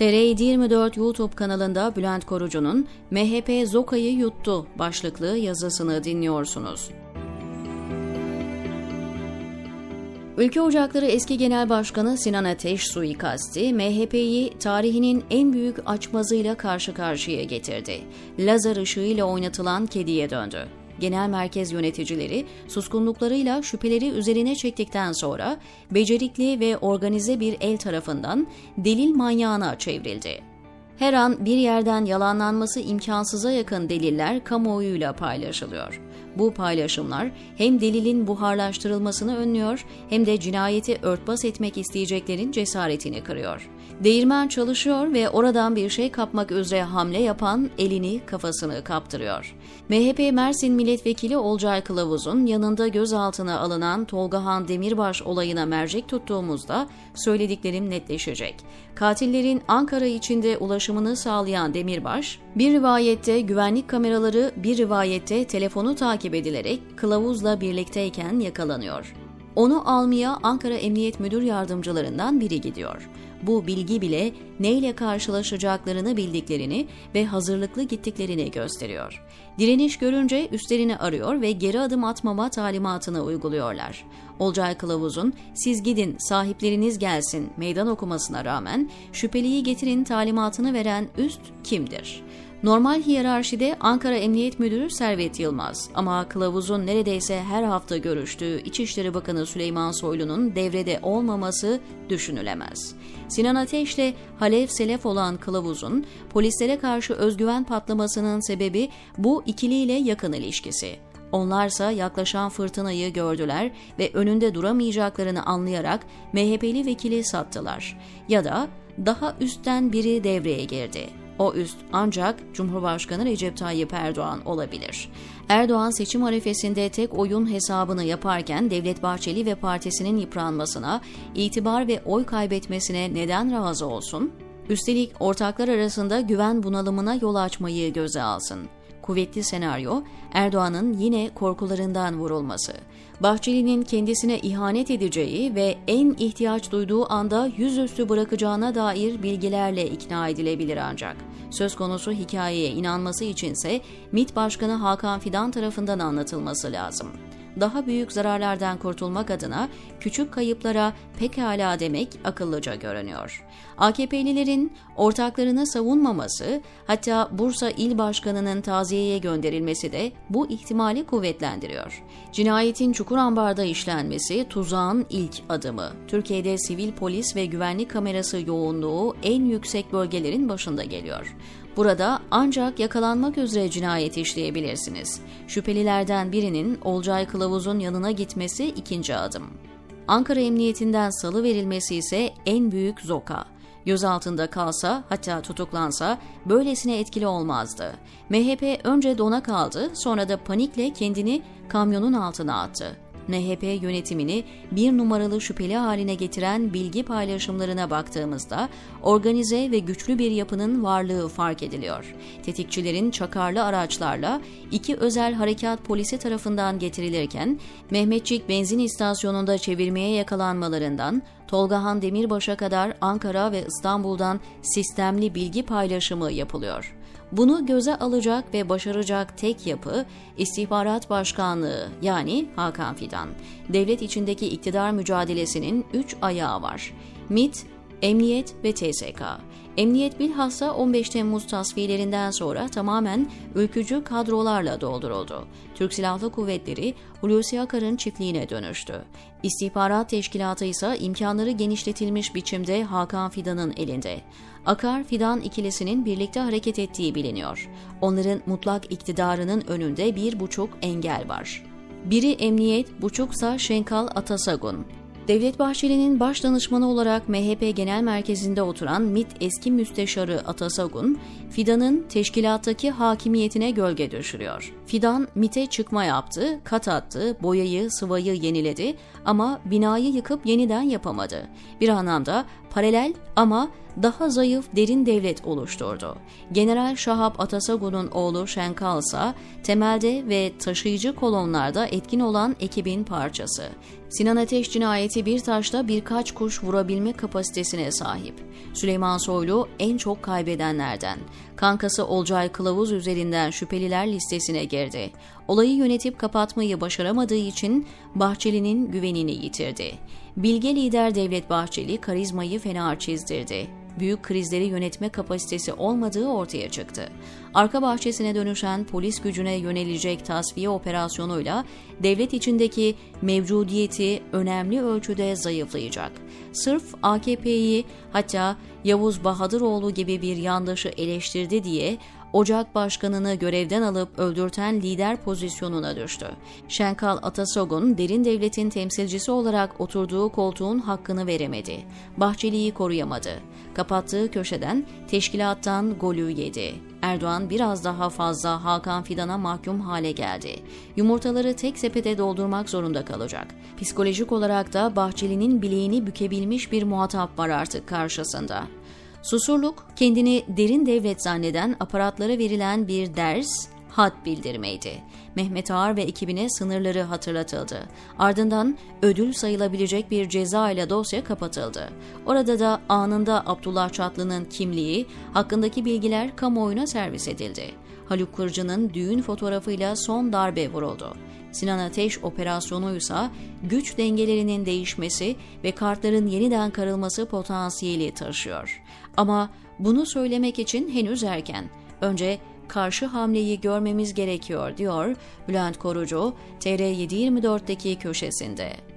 TR24 YouTube kanalında Bülent Korucu'nun MHP Zoka'yı yuttu başlıklı yazısını dinliyorsunuz. Ülke Ocakları eski Genel Başkanı Sinan Ateş suikasti MHP'yi tarihinin en büyük açmazıyla karşı karşıya getirdi. Lazer ışığıyla oynatılan kediye döndü genel merkez yöneticileri suskunluklarıyla şüpheleri üzerine çektikten sonra becerikli ve organize bir el tarafından delil manyağına çevrildi. Her an bir yerden yalanlanması imkansıza yakın deliller kamuoyuyla paylaşılıyor. Bu paylaşımlar hem delilin buharlaştırılmasını önlüyor hem de cinayeti örtbas etmek isteyeceklerin cesaretini kırıyor. Değirmen çalışıyor ve oradan bir şey kapmak üzere hamle yapan elini kafasını kaptırıyor. MHP Mersin Milletvekili Olcay Kılavuz'un yanında gözaltına alınan Tolgahan Demirbaş olayına mercek tuttuğumuzda söylediklerim netleşecek. Katillerin Ankara içinde ulaşımını sağlayan Demirbaş, bir rivayette güvenlik kameraları, bir rivayette telefonu takip edilerek kılavuzla birlikteyken yakalanıyor. Onu almaya Ankara Emniyet Müdür Yardımcılarından biri gidiyor. Bu bilgi bile neyle karşılaşacaklarını bildiklerini ve hazırlıklı gittiklerini gösteriyor. Direniş görünce üstlerini arıyor ve geri adım atmama talimatını uyguluyorlar. Olcay Kılavuz'un siz gidin sahipleriniz gelsin meydan okumasına rağmen şüpheliyi getirin talimatını veren üst kimdir? Normal hiyerarşide Ankara Emniyet Müdürü Servet Yılmaz ama kılavuzun neredeyse her hafta görüştüğü İçişleri Bakanı Süleyman Soylu'nun devrede olmaması düşünülemez. Sinan Ateş'le Halef Selef olan kılavuzun polislere karşı özgüven patlamasının sebebi bu ikiliyle yakın ilişkisi. Onlarsa yaklaşan fırtınayı gördüler ve önünde duramayacaklarını anlayarak MHP'li vekili sattılar. Ya da daha üstten biri devreye girdi. O üst ancak Cumhurbaşkanı Recep Tayyip Erdoğan olabilir. Erdoğan seçim arifesinde tek oyun hesabını yaparken Devlet Bahçeli ve partisinin yıpranmasına, itibar ve oy kaybetmesine neden razı olsun? Üstelik ortaklar arasında güven bunalımına yol açmayı göze alsın kuvvetli senaryo Erdoğan'ın yine korkularından vurulması. Bahçeli'nin kendisine ihanet edeceği ve en ihtiyaç duyduğu anda yüzüstü bırakacağına dair bilgilerle ikna edilebilir ancak. Söz konusu hikayeye inanması içinse MİT Başkanı Hakan Fidan tarafından anlatılması lazım daha büyük zararlardan kurtulmak adına küçük kayıplara pekala demek akıllıca görünüyor. AKP'lilerin ortaklarını savunmaması, hatta Bursa İl Başkanı'nın taziyeye gönderilmesi de bu ihtimali kuvvetlendiriyor. Cinayetin Çukurambar'da işlenmesi tuzağın ilk adımı. Türkiye'de sivil polis ve güvenlik kamerası yoğunluğu en yüksek bölgelerin başında geliyor. Burada ancak yakalanmak üzere cinayet işleyebilirsiniz. Şüphelilerden birinin Olcay Kılavuz'un yanına gitmesi ikinci adım. Ankara Emniyetinden salı verilmesi ise en büyük zoka. Gözaltında kalsa hatta tutuklansa böylesine etkili olmazdı. MHP önce dona kaldı sonra da panikle kendini kamyonun altına attı. MHP yönetimini bir numaralı şüpheli haline getiren bilgi paylaşımlarına baktığımızda organize ve güçlü bir yapının varlığı fark ediliyor. Tetikçilerin çakarlı araçlarla iki özel harekat polisi tarafından getirilirken Mehmetçik benzin istasyonunda çevirmeye yakalanmalarından Tolgahan Demirbaş'a kadar Ankara ve İstanbul'dan sistemli bilgi paylaşımı yapılıyor. Bunu göze alacak ve başaracak tek yapı İstihbarat Başkanlığı yani Hakan Fidan. Devlet içindeki iktidar mücadelesinin üç ayağı var. MIT, Emniyet ve TSK. Emniyet bilhassa 15 Temmuz tasfiyelerinden sonra tamamen ülkücü kadrolarla dolduruldu. Türk Silahlı Kuvvetleri Hulusi Akar'ın çiftliğine dönüştü. İstihbarat Teşkilatı ise imkanları genişletilmiş biçimde Hakan Fidan'ın elinde. Akar Fidan ikilisinin birlikte hareket ettiği biliniyor. Onların mutlak iktidarının önünde bir buçuk engel var. Biri emniyet, buçuksa Şenkal Atasagun. Devlet Bahçeli'nin baş danışmanı olarak MHP Genel Merkezi'nde oturan MİT eski müsteşarı Atasagun, Fidan'ın teşkilattaki hakimiyetine gölge düşürüyor. Fidan MİT'e çıkma yaptı, kat attı, boyayı, sıvayı yeniledi ama binayı yıkıp yeniden yapamadı. Bir anlamda paralel ama daha zayıf derin devlet oluşturdu. General Şahap Atasagun'un oğlu Şenkal ise temelde ve taşıyıcı kolonlarda etkin olan ekibin parçası. Sinan Ateş cinayeti bir taşla birkaç kuş vurabilme kapasitesine sahip. Süleyman Soylu en çok kaybedenlerden. Kankası Olcay Kılavuz üzerinden şüpheliler listesine girdi. Olayı yönetip kapatmayı başaramadığı için Bahçeli'nin güvenini yitirdi. Bilge lider Devlet Bahçeli karizmayı fena çizdirdi büyük krizleri yönetme kapasitesi olmadığı ortaya çıktı. Arka bahçesine dönüşen polis gücüne yönelecek tasfiye operasyonuyla devlet içindeki mevcudiyeti önemli ölçüde zayıflayacak. Sırf AKP'yi hatta Yavuz Bahadıroğlu gibi bir yandaşı eleştirdi diye Ocak Başkanı'nı görevden alıp öldürten lider pozisyonuna düştü. Şenkal Atasogun, derin devletin temsilcisi olarak oturduğu koltuğun hakkını veremedi. Bahçeli'yi koruyamadı. Kapattığı köşeden teşkilattan golü yedi. Erdoğan biraz daha fazla Hakan Fidan'a mahkum hale geldi. Yumurtaları tek sepete doldurmak zorunda kalacak. Psikolojik olarak da Bahçeli'nin bileğini bükebilmiş bir muhatap var artık karşısında. Susurluk, kendini derin devlet zanneden aparatlara verilen bir ders, hat bildirmeydi. Mehmet Ağar ve ekibine sınırları hatırlatıldı. Ardından ödül sayılabilecek bir ceza ile dosya kapatıldı. Orada da anında Abdullah Çatlı'nın kimliği, hakkındaki bilgiler kamuoyuna servis edildi. Haluk Kırcı'nın düğün fotoğrafıyla son darbe vuruldu. Sinan Ateş operasyonuysa güç dengelerinin değişmesi ve kartların yeniden karılması potansiyeli taşıyor. Ama bunu söylemek için henüz erken. Önce karşı hamleyi görmemiz gerekiyor diyor Bülent Korucu TR724'deki köşesinde.